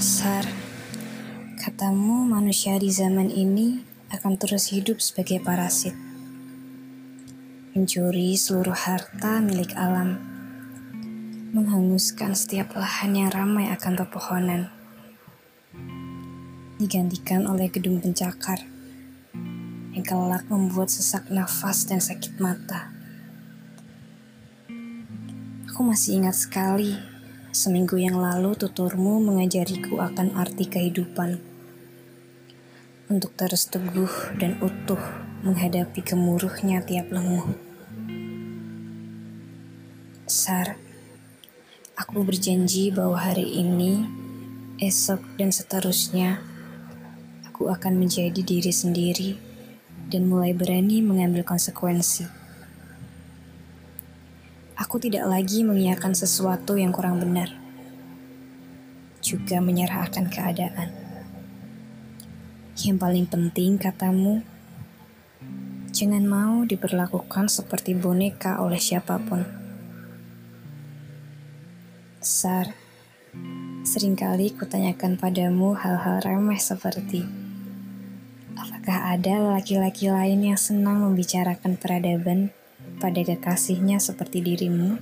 Sar, katamu manusia di zaman ini akan terus hidup sebagai parasit. Mencuri seluruh harta milik alam. Menghanguskan setiap lahan yang ramai akan pepohonan. Digantikan oleh gedung pencakar. Yang kelak membuat sesak nafas dan sakit mata. Aku masih ingat sekali Seminggu yang lalu tuturmu mengajariku akan arti kehidupan. Untuk terus teguh dan utuh menghadapi gemuruhnya tiap lenguh. Sar, aku berjanji bahwa hari ini, esok dan seterusnya, aku akan menjadi diri sendiri dan mulai berani mengambil konsekuensi. Aku tidak lagi mengiyakan sesuatu yang kurang benar, juga menyerahkan keadaan. Yang paling penting, katamu, jangan mau diperlakukan seperti boneka oleh siapa pun. Sar, sering kali kutanyakan padamu hal-hal remeh seperti Apakah ada laki-laki lain yang senang membicarakan peradaban pada kekasihnya seperti dirimu?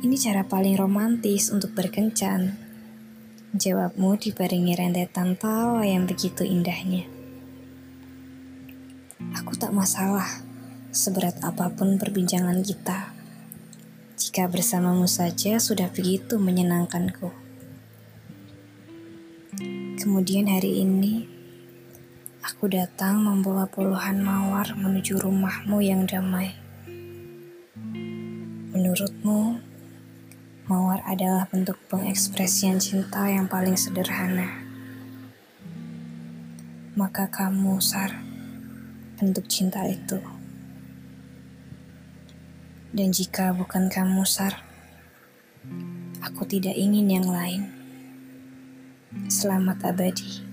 Ini cara paling romantis untuk berkencan. Jawabmu dibarengi rentetan tawa yang begitu indahnya. Aku tak masalah seberat apa pun perbincangan kita. Jika bersamamu saja sudah begitu menyenangkanku. Kemudian hari ini Aku datang membawa puluhan mawar menuju rumahmu yang damai. Menurutmu, mawar adalah bentuk pengekspresian cinta yang paling sederhana. Maka kamu, Sar, bentuk cinta itu. Dan jika bukan kamu, Sar, aku tidak ingin yang lain. Selamat abadi.